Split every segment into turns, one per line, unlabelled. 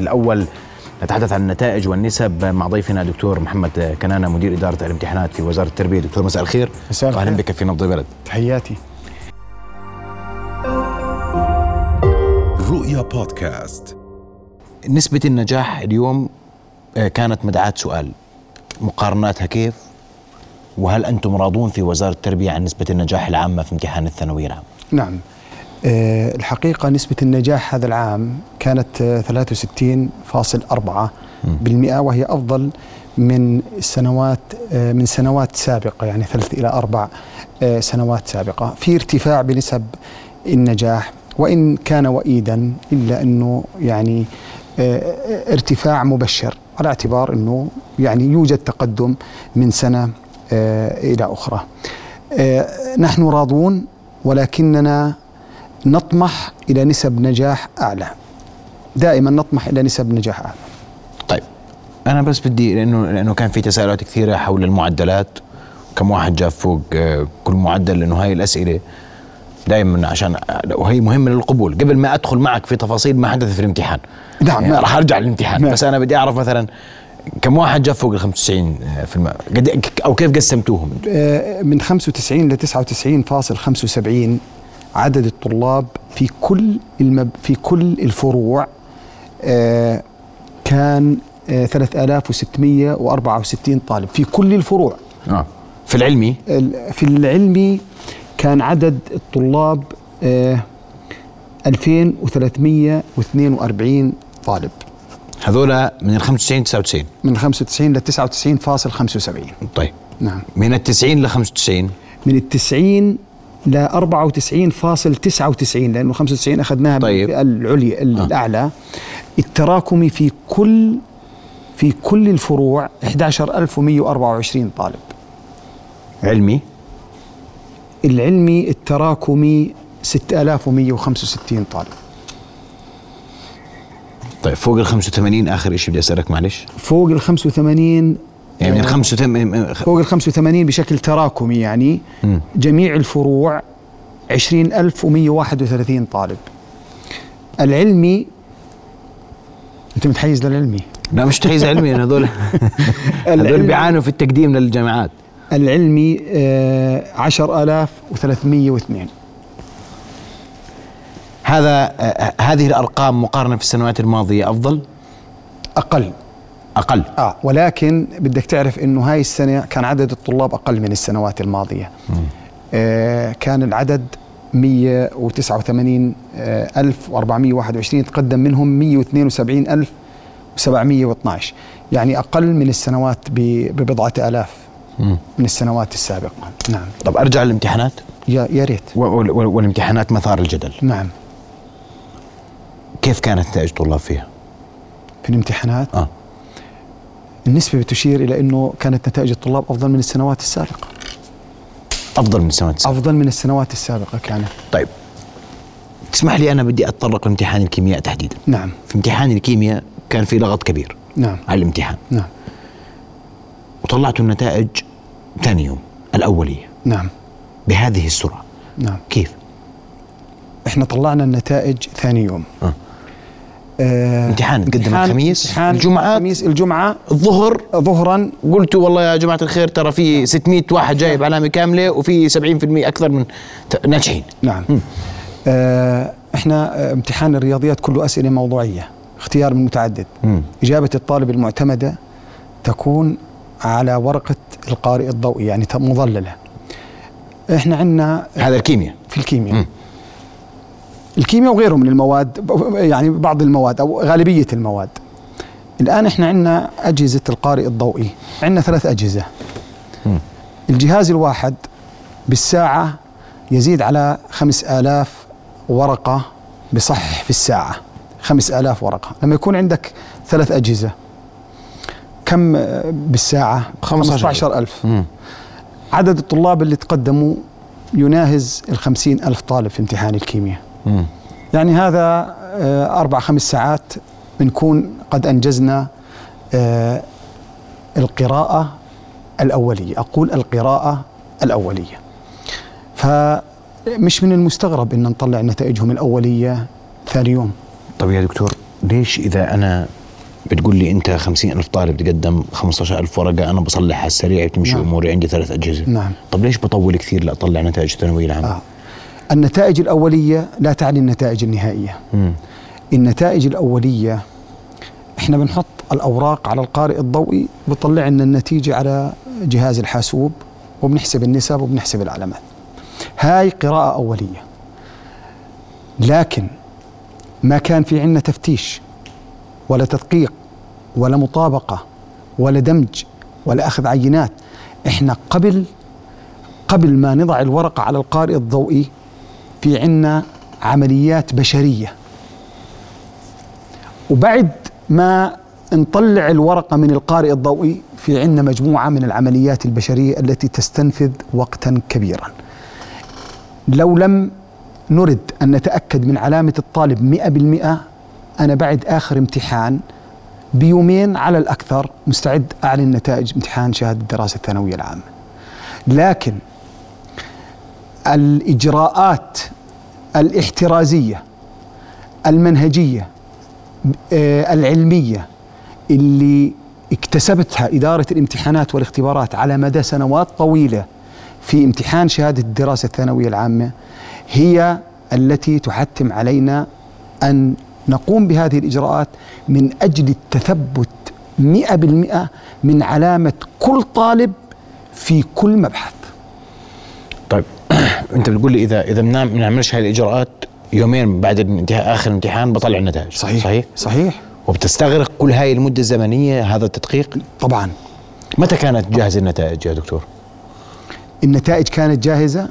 الأول نتحدث عن النتائج والنسب. مع ضيفنا دكتور محمد كنانة مدير إدارة الامتحانات في وزارة التربية. دكتور مساء الخير.
مساء الخير.
أهلا بك في نبض البلد.
تحياتي.
رؤيا بودكاست.
نسبة النجاح اليوم آه، كانت مدعاة سؤال. مقارناتها كيف؟ وهل أنتم راضون في وزارة التربية عن نسبة النجاح العامة في امتحان الثانوية العامة؟
نعم. الحقيقة نسبة النجاح هذا العام كانت آه، 63.4 بالمئة وهي أفضل من السنوات آه، من سنوات سابقة يعني ثلاث إلى أربع آه، سنوات سابقة. في ارتفاع بنسب النجاح وإن كان وئيدا إلا أنه يعني آه، ارتفاع مبشر على اعتبار أنه يعني يوجد تقدم من سنة آه، إلى أخرى. آه، نحن راضون ولكننا نطمح إلى نسب نجاح أعلى. دائما نطمح إلى نسب نجاح أعلى.
طيب أنا بس بدي لأنه لأنه كان في تساؤلات كثيرة حول المعدلات. كم واحد جاب فوق آه، كل معدل لأنه هاي الأسئلة دائما عشان وهي مهمة للقبول. قبل ما أدخل معك في تفاصيل ما حدث في الامتحان.
نعم،
يعني
نعم.
راح أرجع للامتحان.
نعم.
بس أنا بدي أعرف مثلا كم واحد جاب فوق ال 95 في الم... قد أو كيف قسمتوهم؟
آه، من 95 ل 99.75 عدد الطلاب في كل المب في كل الفروع آه، كان آه، 3664 طالب في كل الفروع.
آه. في العلمي؟
ال- في العلمي كان عدد الطلاب آه، 2342 طالب.
هذول من ال 95 99
من 95 ل 99.75
طيب.
نعم.
من ال 90 ل 95
من ال 90 ل 94.99 لأنه 95 أخذناها
طيب.
بالفئه العليا الأعلى. التراكمي في كل في كل الفروع 11124 طالب.
علمي؟
العلمي التراكمي 6165 طالب.
طيب فوق ال 85 آخر شيء بدي أسألك معلش.
فوق ال 85
يعني من ال
آه،
85
فوق ال 85 بشكل تراكمي يعني
مم.
جميع الفروع 20131 طالب. العلمي أنت متحيز للعلمي؟
لا مش تحيز علمي أنا هذول هذول بيعانوا في التقديم للجامعات.
العلمي آه 10302
هذا آه، هذه الأرقام مقارنة في السنوات الماضية أفضل؟
أقل.
أقل.
آه ولكن بدك تعرف إنه هاي السنة كان عدد الطلاب أقل من السنوات الماضية. آه كان العدد 189421 تقدم منهم 172712 يعني أقل من السنوات ببضعة
آلاف.
من السنوات السابقة. نعم.
طب أرجع للامتحانات؟
يا يا ريت.
والامتحانات مثار الجدل.
نعم.
كيف كانت نتائج الطلاب فيها؟
في الامتحانات؟
آه.
النسبة بتشير إلى إنه كانت نتائج الطلاب أفضل من السنوات السابقة.
أفضل من السنوات السابقة.
أفضل من السنوات السابقة كانت.
طيب. تسمح لي أنا بدي أتطرق لامتحان الكيمياء تحديدا.
نعم.
في امتحان الكيمياء كان في لغط كبير.
نعم.
على الامتحان.
نعم.
وطلعتوا النتائج ثاني يوم الأولية.
نعم.
بهذه السرعة.
نعم.
كيف؟
إحنا طلعنا النتائج ثاني يوم.
آه.
آه
امتحان. تقدم الخميس
امتحان
الجمعة
الخميس الجمعة.
الظهر.
ظهرا.
قلتوا والله يا جماعة الخير ترى في 600 واحد جايب علامة كاملة وفي 70% أكثر من ناجحين.
نعم. آه إحنا آه، امتحان الرياضيات كله أسئلة موضوعية اختيار من متعدد.
مم.
إجابة الطالب المعتمدة تكون على ورقة القارئ الضوئي يعني مظللة. إحنا عندنا
هذا الكيمياء.
في الكيمياء.
مم.
الكيمياء وغيره من المواد يعني بعض المواد أو غالبية المواد. الآن إحنا عندنا أجهزة القارئ الضوئي عندنا ثلاث أجهزة.
مم.
الجهاز الواحد بالساعة يزيد على خمس آلاف ورقة بصحح في الساعة. خمس آلاف ورقة. لما يكون عندك ثلاث أجهزة كم آه، بالساعة
15,000.
ألف.
مم.
عدد الطلاب اللي تقدموا يناهز الخمسين ألف طالب في امتحان الكيمياء.
مم.
يعني هذا آه، أربع خمس ساعات بنكون قد أنجزنا آه، القراءة الأولية أقول القراءة الأولية فمش من المستغرب أن نطلع نتائجهم الأولية ثاني يوم
طيب يا دكتور ليش إذا أنا بتقول لي أنت خمسين ألف طالب تقدم 15000 ورقة أنا بصلحها على السريع بتمشي
نعم.
أموري عندي ثلاث أجهزة
نعم.
طب ليش بطول كثير لاطلع نتائج الثانويه العامه
آه. النتائج الأولية لا تعني النتائج النهائية.
مم.
النتائج الأولية إحنا بنحط الأوراق على القارئ الضوئي بيطلع لنا النتيجة على جهاز الحاسوب وبنحسب النسب وبنحسب العلامات. هاي قراءة أولية. لكن ما كان في عندنا تفتيش ولا تدقيق ولا مطابقة ولا دمج ولا أخذ عينات. إحنا قبل قبل ما نضع الورقة على القارئ الضوئي في عنا عمليات بشرية. وبعد ما نطلع الورقة من القارئ الضوئي في عنا مجموعة من العمليات البشرية التي تستنفذ وقتا كبيرا. لو لم نرد أن نتأكد من علامة الطالب مئة بالمئة أنا بعد آخر امتحان بيومين على الأكثر مستعد أعلن نتائج امتحان شهادة الدراسة الثانوية العامة. لكن الإجراءات الاحترازية المنهجية آه، العلمية اللي اكتسبتها إدارة الامتحانات والاختبارات على مدى سنوات طويلة في امتحان شهادة الدراسة الثانوية العامة هي التي تحتم علينا أن نقوم بهذه الإجراءات من أجل التثبت مئة بالمئة من علامة كل طالب في كل مبحث.
انت بتقول لي اذا إذا ما بنعملش هاي الإجراءات يومين بعد الانتهاء آخر امتحان بطلع النتائج. صحيح؟
صحيح.
وبتستغرق كل هاي المدة الزمنية هذا التدقيق؟
طبعا.
متى كانت جاهزة النتائج يا دكتور؟
النتائج كانت جاهزة.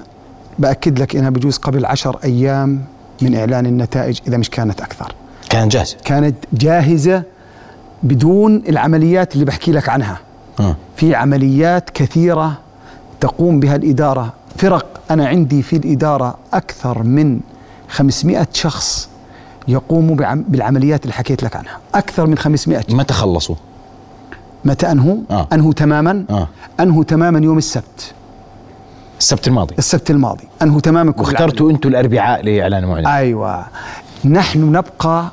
بأكد لك إنها بجوز قبل عشر أيام من إعلان النتائج إذا مش كانت أكثر.
كانت جاهزة؟
كانت جاهزة بدون العمليات اللي بحكي لك عنها.
آه.
في عمليات كثيرة تقوم بها الإدارة فرق أنا عندي في الإدارة أكثر من 500 شخص يقوموا بعم بالعمليات اللي حكيت لك عنها. أكثر من 500 شخص.
متى خلصوا؟
متى أنهوا؟
آه.
أنهوا تماما؟
آه.
أنهوا تماما يوم السبت.
السبت الماضي.
السبت الماضي. أنهوا تماما كل
واخترتوا أنتم الأربعاء لإعلان موعد
أيوه. نحن نبقى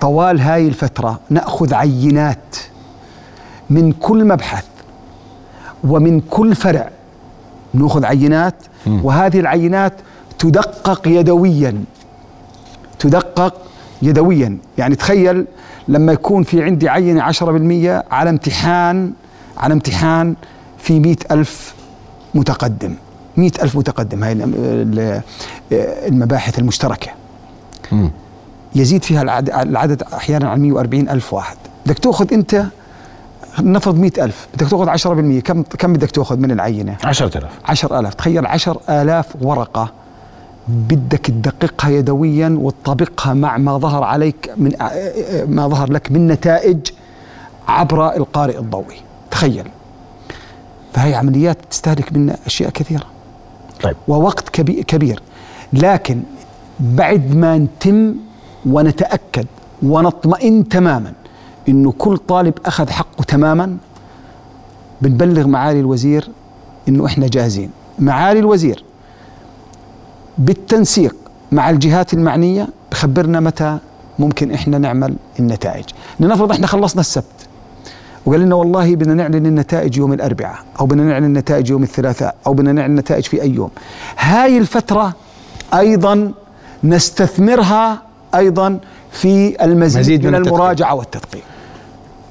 طوال هاي الفترة نأخذ عينات من كل مبحث ومن كل فرع نأخذ عينات وهذه العينات تدقق يدويا. تدقق يدويا. يعني تخيل لما يكون في عندي عينة 10% على امتحان على امتحان في مئة ألف متقدم. مئة ألف متقدم هاي الم- ال- المباحث المشتركة. يزيد فيها العدد, العدد أحيانا عن 140 ألف واحد. بدك تأخذ أنت نفرض مئة ألف. بدك تأخذ 10% كم كم بدك تأخذ من العينة؟
10000
عشر آلاف. تخيل عشر آلاف ورقة. بدك تدققها يدويا وتطابقها مع ما ظهر عليك من ما ظهر لك من نتائج عبر القارئ الضوئي. تخيل. فهي عمليات تستهلك منا أشياء كثيرة.
طيب.
ووقت كبي- كبير. لكن بعد ما نتم ونتأكد ونطمئن تماما إنه كل طالب أخذ حقه تماما بنبلغ معالي الوزير إنه إحنا جاهزين. معالي الوزير بالتنسيق مع الجهات المعنية بخبرنا متى ممكن إحنا نعمل النتائج. لنفرض إحنا خلصنا السبت وقال لنا والله بدنا نعلن النتائج يوم الأربعاء أو بدنا نعلن النتائج يوم الثلاثاء أو بدنا نعلن النتائج في أي يوم. هاي الفترة أيضا نستثمرها أيضا في المزيد
مزيد
من,
من.
المراجعة والتدقيق.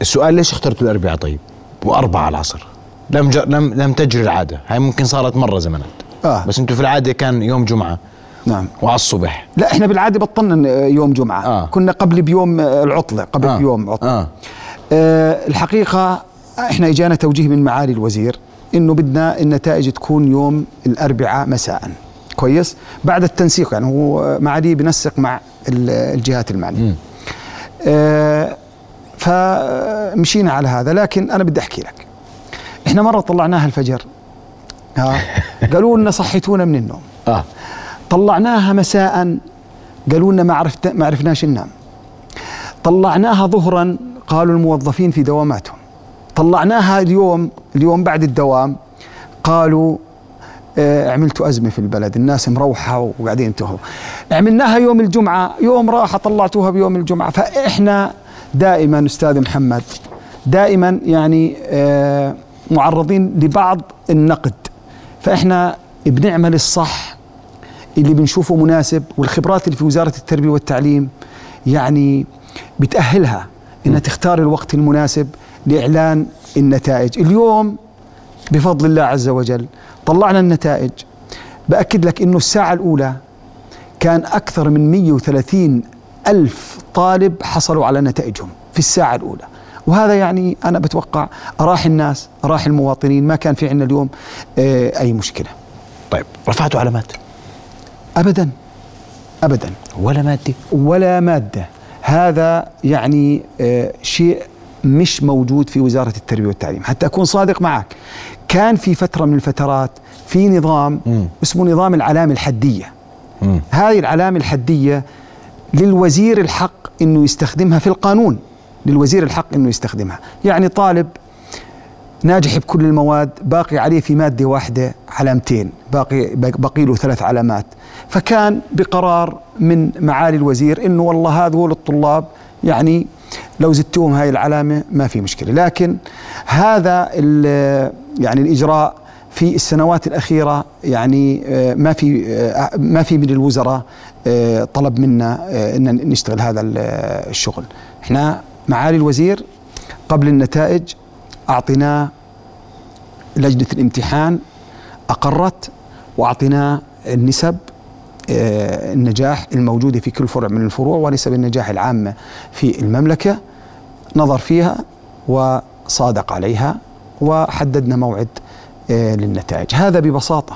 السؤال ليش اخترتوا الاربعاء طيب؟ وأربعة العصر. لم ج... لم لم تجري العادة. هاي ممكن صارت مرة زمانات
آه.
بس أنتم في العادة كان يوم جمعة.
نعم.
وعلى الصبح.
لا إحنا بالعادة بطلنا يوم جمعة.
آه.
كنا قبل بيوم العطلة قبل
آه.
بيوم عطله
آه.
آه الحقيقة إحنا إجانا توجيه من معالي الوزير إنه بدنا النتائج تكون يوم الأربعاء مساء. كويس بعد التنسيق يعني هو معالي بنسق مع ال- الجهات
المعنية.
آه فمشينا على هذا لكن أنا بدي أحكي لك. إحنا مرة طلعناها الفجر. ها؟ قالوا لنا صحيتونا من النوم.
آه.
طلعناها مساء قالوا لنا ما عرفت ما عرفناش ننام. طلعناها ظهرا قالوا الموظفين في دواماتهم. طلعناها اليوم اليوم بعد الدوام قالوا آه، عملتوا أزمة في البلد. الناس مروحة وقاعدين تهوا عملناها يوم الجمعة. يوم راحة طلعتوها بيوم الجمعة. فإحنا دائما أستاذ محمد دائما يعني آه، معرضين لبعض النقد. فإحنا بنعمل الصح اللي بنشوفه مناسب والخبرات اللي في وزارة التربية والتعليم يعني بتأهلها إنها تختار الوقت المناسب لإعلان النتائج. اليوم بفضل الله عز وجل طلعنا النتائج. بأكد لك إنه الساعة الأولى كان أكثر من 130 ألف طالب حصلوا على نتائجهم في الساعة الأولى. وهذا يعني أنا بتوقع اراح الناس اراح المواطنين ما كان في عندنا اليوم آه، أي مشكلة.
طيب رفعتوا علامات؟
ابدا. ابدا.
ولا مادة؟
ولا مادة. هذا يعني آه، شيء مش موجود في وزارة التربية والتعليم. حتى أكون صادق معك كان في فترة من الفترات في نظام
مم.
اسمه نظام العلامة الحدية.
مم.
هذه العلامة الحدية للوزير الحق إنه يستخدمها في القانون. للوزير الحق إنه يستخدمها. يعني طالب ناجح بكل المواد باقي عليه في مادة واحدة علامتين باقي باقي له ثلاث علامات. فكان بقرار من معالي الوزير إنه والله هذول الطلاب يعني لو زدتوهم هاي العلامة ما في مشكلة. لكن هذا يعني الإجراء في السنوات الأخيرة يعني آه، ما في آه، ما في من الوزراء آه، طلب منا إن نشتغل هذا ال- الشغل. إحنا معالي الوزير قبل النتائج اعطيناه لجنة الامتحان أقرت واعطيناه النسب النجاح الموجوده في كل فرع من الفروع ونسب النجاح العامة في المملكة نظر فيها وصادق عليها. وحددنا موعد آه، للنتائج. هذا ببساطة.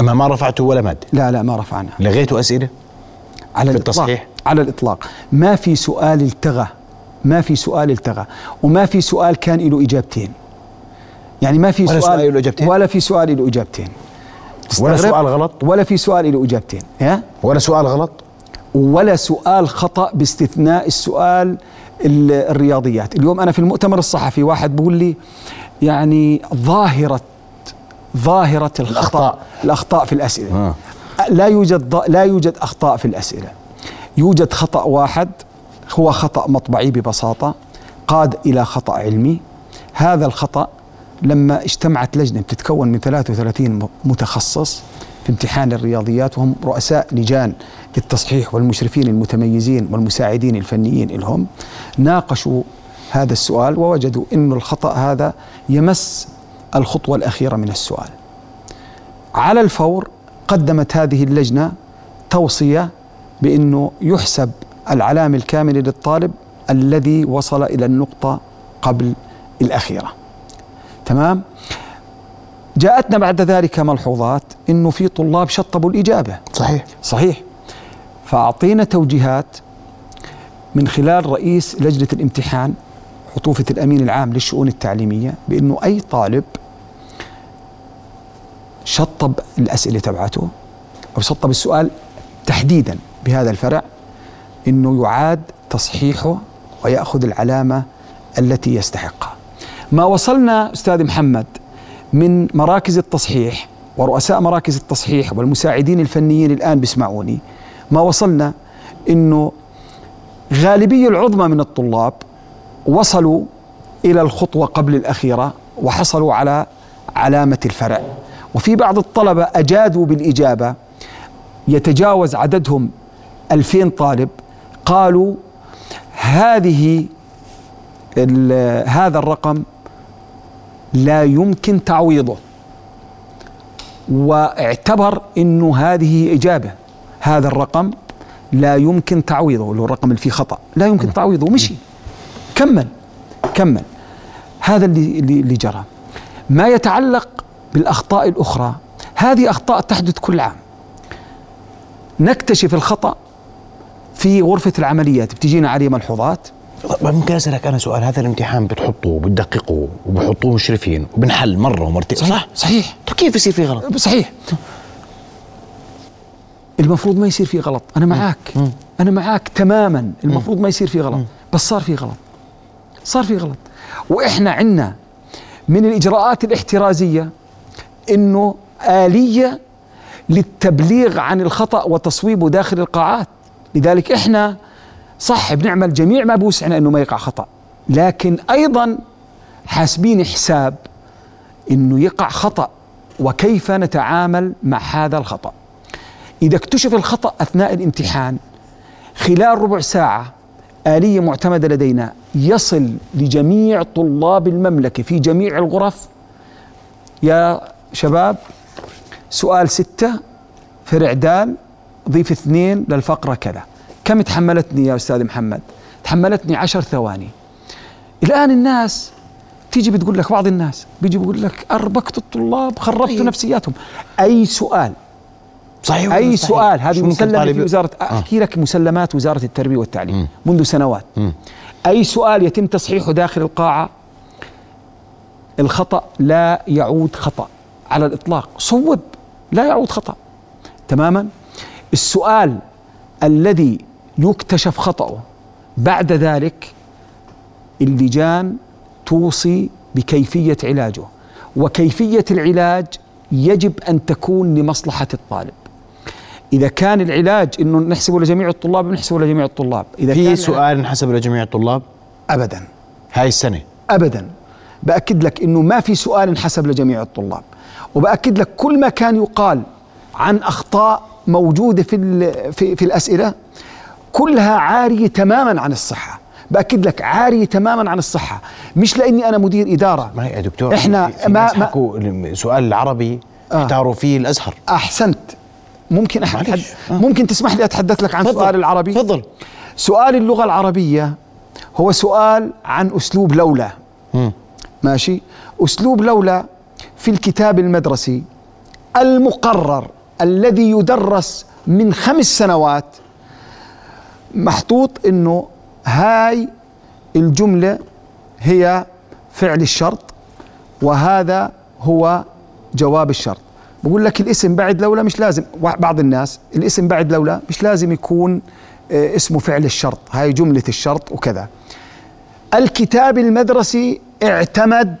أما ما رفعتوا ولا مادة؟
لا لا ما رفعناها
لغيتوا أسئلة؟
على
في
الإطلاق.
التصحيح؟
على الإطلاق. ما في سؤال التغى ما في سؤال التغى وما في سؤال كان له إجابتين. يعني ما في
ولا
سؤال
سؤال له إجابتين؟
ولا في سؤال له إجابتين.
ولا؟ سؤال غلط؟
ولا في سؤال له إجابتين. ها؟
ولا سؤال غلط؟
ولا سؤال خطأ باستثناء السؤال ال- الرياضيات. اليوم أنا في المؤتمر الصحفي واحد بقول لي يعني ظاهرة ظاهرة الخطأ
الأخطاء.
الأخطاء في الأسئلة
آه.
لا يوجد ض- لا يوجد أخطاء في الأسئلة يوجد خطأ واحد هو خطأ مطبعي ببساطة قاد إلى خطأ علمي هذا الخطأ لما اجتمعت لجنة بتتكون من 33 م- متخصص في امتحان الرياضيات وهم رؤساء لجان التصحيح والمشرفين المتميزين والمساعدين الفنيين لهم ناقشوا هذا السؤال ووجدوا أن الخطأ هذا يمس الخطوة الأخيرة من السؤال. على الفور قدمت هذه اللجنة توصية بأنه يحسب العلامة الكاملة للطالب الذي وصل إلى النقطة قبل الأخيرة. تمام؟ جاءتنا بعد ذلك ملحوظات أنه في طلاب شطبوا الإجابة.
صحيح.
صحيح. فأعطينا توجيهات من خلال رئيس لجنة الامتحان عطوفة الأمين العام للشؤون التعليمية بأنه أي طالب شطب الأسئلة تبعته أو شطب السؤال تحديدا بهذا الفرع أنه يعاد تصحيحه ويأخذ العلامة التي يستحقها. ما وصلنا أستاذ محمد من مراكز التصحيح ورؤساء مراكز التصحيح والمساعدين الفنيين الآن بيسمعوني ما وصلنا أنه غالبية العظمى من الطلاب وصلوا إلى الخطوة قبل الأخيرة وحصلوا على علامة الفرع. وفي بعض الطلبة أجادوا بالإجابة. يتجاوز عددهم 2000 طالب. قالوا هذه هذا الرقم لا يمكن تعويضه. واعتبر إنه هذه إجابة. هذا الرقم لا يمكن تعويضه. اللي هو الرقم اللي فيه خطأ. لا يمكن تعويضه. ومشي. كمل كمل. هذا اللي اللي, جرى. ما يتعلق بالأخطاء الأخرى. هذه أخطاء تحدث كل عام. نكتشف الخطأ في غرفة العمليات. بتجينا عليه ملحوظات.
طب ممكن أسألك أنا سؤال؟ هذا الامتحان بتحطوه وبتدققوه وبحطوه مشرفين وبنحل مرة ومرتين. صح؟
صحيح.
طب كيف يصير في غلط؟
صحيح. المفروض ما يصير في غلط. أنا معاك. أنا معاك تماما. المفروض ما يصير في غلط. بس صار في غلط. صار في غلط. وإحنا عندنا من الإجراءات الاحترازية إنه آلية للتبليغ عن الخطأ وتصويبه داخل القاعات. لذلك إحنا صح بنعمل جميع ما بوسعنا إنه ما يقع خطأ. لكن أيضا حاسبين حساب إنه يقع خطأ وكيف نتعامل مع هذا الخطأ. إذا اكتشف الخطأ أثناء الامتحان خلال ربع ساعة آلية معتمدة لدينا يصل لجميع طلاب المملكة في جميع الغرف. يا شباب سؤال ستة فرع دال ضيف اثنين للفقرة كذا. كم تحملتني يا أستاذ محمد؟ تحملتني عشر ثواني. الآن الناس تيجي بتقول لك بعض الناس بيجي بيقول لك أربكت الطلاب خربت
طيب.
نفسياتهم. أي سؤال؟
صحيح أي
سؤال؟ هذه مسلمة
طالب-
في وزاره
آه.
أحكي لك مسلمات وزارة التربية والتعليم
مم.
منذ سنوات.
مم.
أي سؤال يتم تصحيحه داخل القاعة؟ الخطأ لا يعود خطأ على الإطلاق. صوب لا يعود خطأ. تماما؟ السؤال الذي يكتشف خطأه بعد ذلك اللجان توصي بكيفية علاجه. وكيفية العلاج يجب أن تكون لمصلحة الطالب. إذا كان العلاج إنه نحسبه لجميع الطلاب بنحسبه لجميع الطلاب؟ إذا
في
كان
سؤال انحسب لجميع الطلاب؟
ابدا.
هاي السنة.
ابدا. بأكد لك إنه ما في سؤال انحسب لجميع الطلاب. وبأكد لك كل ما كان يقال عن أخطاء موجودة في ال- في, في الأسئلة كلها عارية تماما عن الصحة. بأكد لك عارية تماما عن الصحة. مش لأني أنا مدير إدارة.
ما هي يا دكتور
إحنا
في,
ما- ما-
السؤال العربي
آه.
اختاروا فيه الأزهر.
أحسنت. ممكن
معلش.
أحد
آه.
ممكن تسمح لي أتحدث لك عن
تفضل.
سؤال العربي
تفضل
سؤال اللغة العربية هو سؤال عن أسلوب لولا
مم.
ماشي أسلوب لولا في الكتاب المدرسي المقرر الذي يدرس من خمس سنوات محطوط إنه هاي الجملة هي فعل الشرط وهذا هو جواب الشرط بقول لك الاسم بعد لولا مش لازم. بعض الناس الاسم بعد لولا مش لازم يكون آه، اسمه فعل الشرط. هاي جملة الشرط وكذا. الكتاب المدرسي اعتمد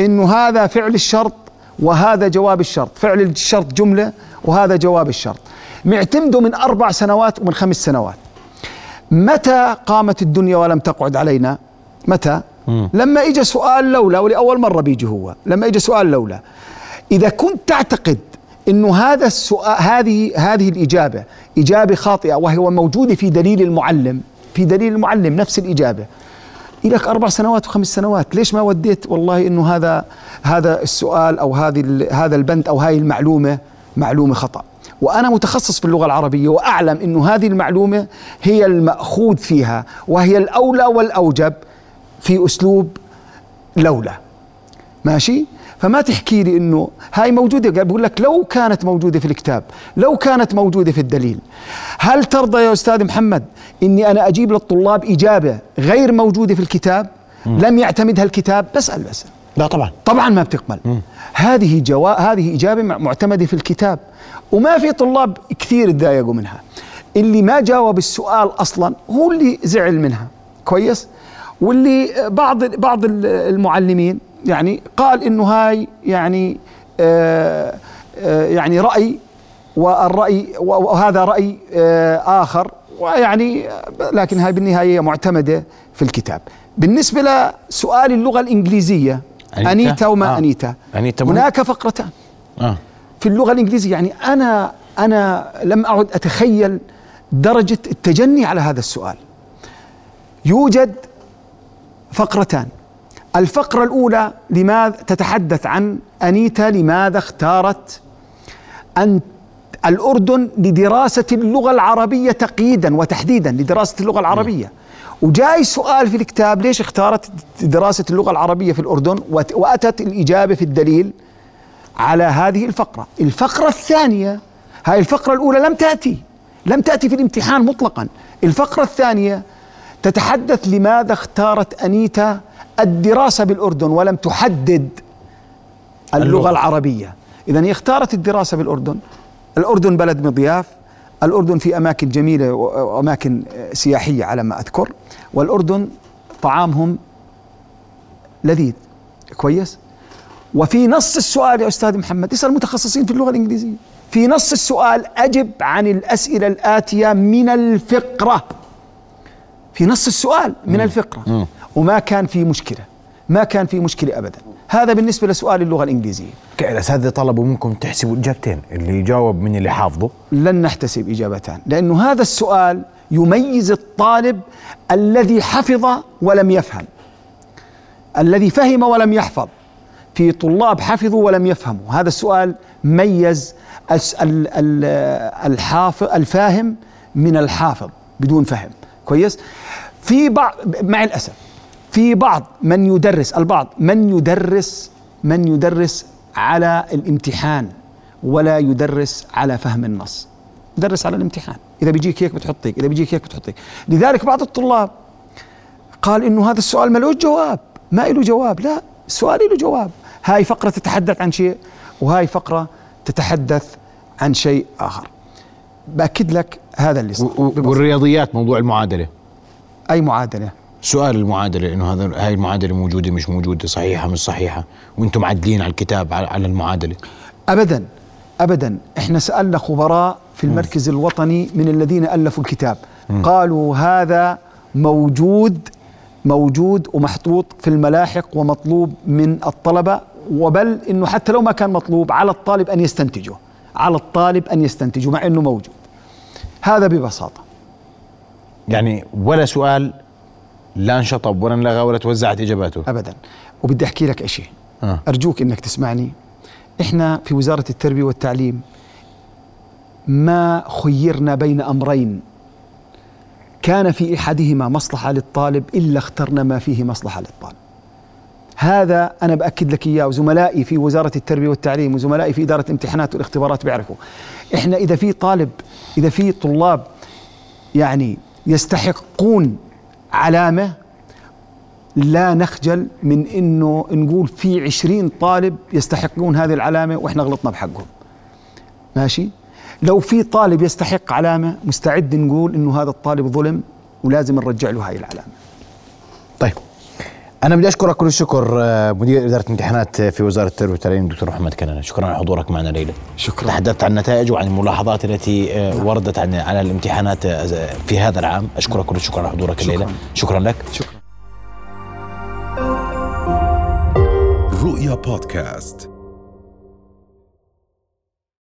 إنه هذا فعل الشرط وهذا جواب الشرط. فعل الشرط جملة وهذا جواب الشرط. معتمده من أربع سنوات ومن خمس سنوات. متى قامت الدنيا ولم تقعد علينا؟ متى؟
مم.
لما اجى سؤال لولا ولأول مرة بيجي هو لما اجى سؤال لولا. إذا كنت تعتقد إنه هذا السؤال هذه هذه الإجابة إجابة خاطئة وهي موجوده في دليل المعلم في دليل المعلم نفس الإجابة. لك أربع سنوات وخمس سنوات ليش ما وديت؟ والله إنه هذا هذا السؤال أو هذه هذا البند أو هاي المعلومه معلومة خطأ. وأنا متخصص في اللغة العربية وأعلم إنه هذه المعلومة هي المأخوذ فيها وهي الأولى والأوجب في أسلوب لولا ماشي؟ فما تحكي لي إنه هاي موجودة؟ قال بقول لك لو كانت موجودة في الكتاب لو كانت موجودة في الدليل هل ترضى يا أستاذ محمد إني أنا أجيب للطلاب إجابة غير موجودة في الكتاب؟ لم يعتمدها الكتاب بسأل بس
لا طبعا.
طبعا ما بتقبل. هذه جوا... هذه إجابة مع- معتمدة في الكتاب. وما في طلاب كثير تضايقوا منها. اللي ما جاوب السؤال أصلا هو اللي زعل منها. كويس؟ واللي بعض بعض المعلمين يعني قال إنه هاي يعني آه آه يعني رأي والرأي وهذا رأي آه آخر ويعني لكن هاي بالنهاية معتمدة في الكتاب بالنسبة لسؤال اللغة الإنجليزية
أنيتا؟
أنيتا وما
آه. أنيتا أنيتا.
هناك فقرتان
آه
في اللغة الإنجليزية يعني أنا أنا لم أعد أتخيل درجة التجني على هذا السؤال يوجد فقرتان الفقرة الأولى لماذا تتحدث عن أنيتا لماذا اختارت أن الأردن لدراسة اللغة العربية تقييدا وتحديدا لدراسة اللغة العربية. وجاي سؤال في الكتاب ليش اختارت دراسة اللغة العربية في الأردن؟ وات- وأتت الإجابة في الدليل على هذه الفقرة. الفقرة الثانية هاي الفقرة الأولى لم تأتي لم تأتي في الامتحان مطلقا. الفقرة الثانية تتحدث لماذا اختارت أنيتا الدراسة بالأردن ولم تحدد اللغة
اللغة.
العربية. إذا هي اختارت الدراسة بالأردن. الأردن بلد مضياف الأردن في أماكن جميلة وأماكن سياحية على ما أذكر. والأردن طعامهم لذيذ. كويس؟ وفي نص السؤال يا أستاذ محمد اسأل المتخصصين في اللغة الإنجليزية. في نص السؤال أجب عن الأسئلة الآتية من الفقرة. في نص السؤال من الفقرة. وما كان في مشكلة ما كان في مشكلة أبدا. هذا بالنسبة لسؤال اللغة الإنجليزية.
الأساتذة طلبوا منكم تحسبوا إجابتين اللي يجاوب من اللي حافظه.
لن نحتسب إجابتان لأنه هذا السؤال يميز الطالب الذي حفظ ولم يفهم. الذي فهم ولم يحفظ. في طلاب حفظوا ولم يفهموا. هذا السؤال ميز الحافظ الفاهم من الحافظ بدون فهم. كويس؟ في بعض مع الأسف في بعض من يدرس البعض من يدرس من يدرس على الامتحان ولا يدرس على فهم النص. يدرس على الامتحان. إذا بيجيك هيك بتحطيك إذا بيجيك هيك بتحطيك. لذلك بعض الطلاب قال إنه هذا السؤال ما له جواب ما له جواب. لا السؤال له جواب. هاي فقرة تتحدث عن شيء وهاي فقرة تتحدث عن شيء آخر. بأكد لك هذا اللي صار.
والرياضيات موضوع المعادلة.
أي معادلة؟
سؤال المعادلة انه هذا هاي المعادلة موجودة مش موجودة صحيحة مش صحيحة؟ وأنتم معدلين على الكتاب على المعادلة.
ابدا ابدا. إحنا سألنا خبراء في المركز الوطني من الذين ألفوا الكتاب. قالوا هذا موجود موجود ومحطوط في الملاحق ومطلوب من الطلبة وبل إنه حتى لو ما كان مطلوب على الطالب أن يستنتجه. على الطالب أن يستنتجه مع إنه موجود. هذا ببساطة.
يعني ولا سؤال لا انشطب ولا انلغى ولا توزعت إجاباته.
ابدا. وبدي أحكي لك شيء آه. أرجوك إنك تسمعني. إحنا في وزارة التربية والتعليم ما خيرنا بين أمرين. كان في إحدهما مصلحة للطالب إلا اخترنا ما فيه مصلحة للطالب. هذا أنا بأكد لك إياه وزملائي في وزارة التربية والتعليم وزملائي في إدارة الامتحانات والاختبارات بيعرفوا. إحنا إذا في طالب إذا في طلاب يعني يستحقون علامة لا نخجل من إنه نقول في عشرين طالب يستحقون هذه العلامة وإحنا غلطنا بحقهم. ماشي؟ لو في طالب يستحق علامة مستعد نقول إنه هذا الطالب ظلم ولازم نرجع له هاي العلامة.
طيب. أنا بدي أشكرك كل الشكر آه، مدير إدارة الامتحانات في وزارة التربية والتعليم دكتور محمد كنانة. شكرا على حضورك معنا ليلى.
شكرا.
تحدثت عن النتائج وعن الملاحظات التي آه، وردت عن على الامتحانات آه، في هذا العام. أشكرك كل الشكر على حضورك الليلة شكرا لك.
شكرا.
رؤيا بودكاست.